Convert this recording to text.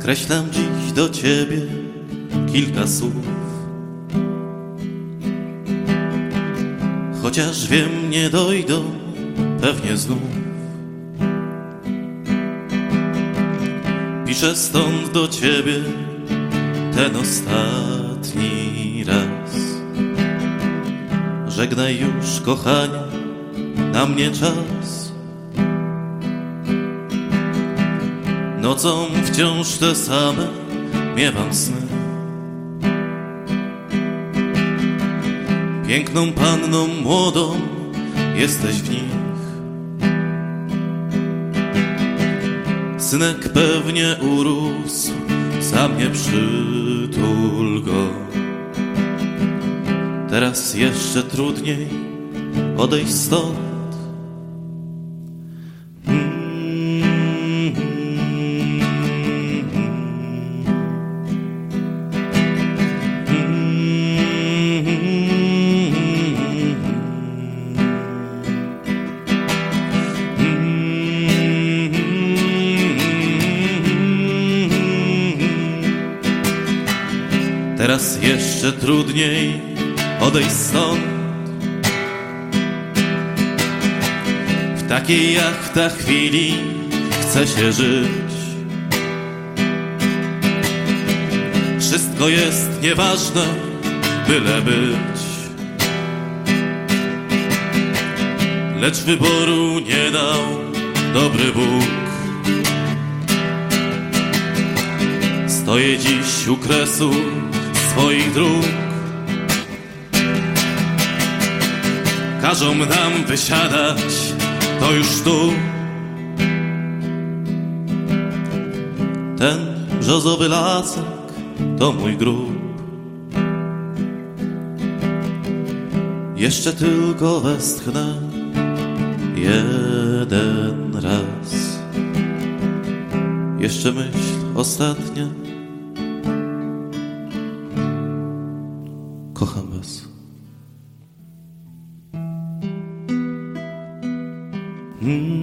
Skreślam dziś do ciebie kilka słów. Chociaż wiem, nie dojdą pewnie znów. Piszę stąd do ciebie ten ostatni raz. Żegnaj już, kochanie, na mnie czas. Nocą wciąż te same miewam sny. Piękną panną młodą jesteś w nich. Synek pewnie urósł, sam nie przytul go. Teraz jeszcze trudniej odejść stąd. Teraz jeszcze trudniej odejść stąd. W takiej jak ta chwili chce się żyć. Wszystko jest nieważne, byle być. Lecz wyboru nie dał dobry Bóg. Stoję dziś u kresu swoich dróg. Każą nam wysiadać, to już tu. Ten brzozowy lasek to mój grób. Jeszcze tylko westchnę jeden raz. Jeszcze myśl ostatnia. kocham Was. Mm.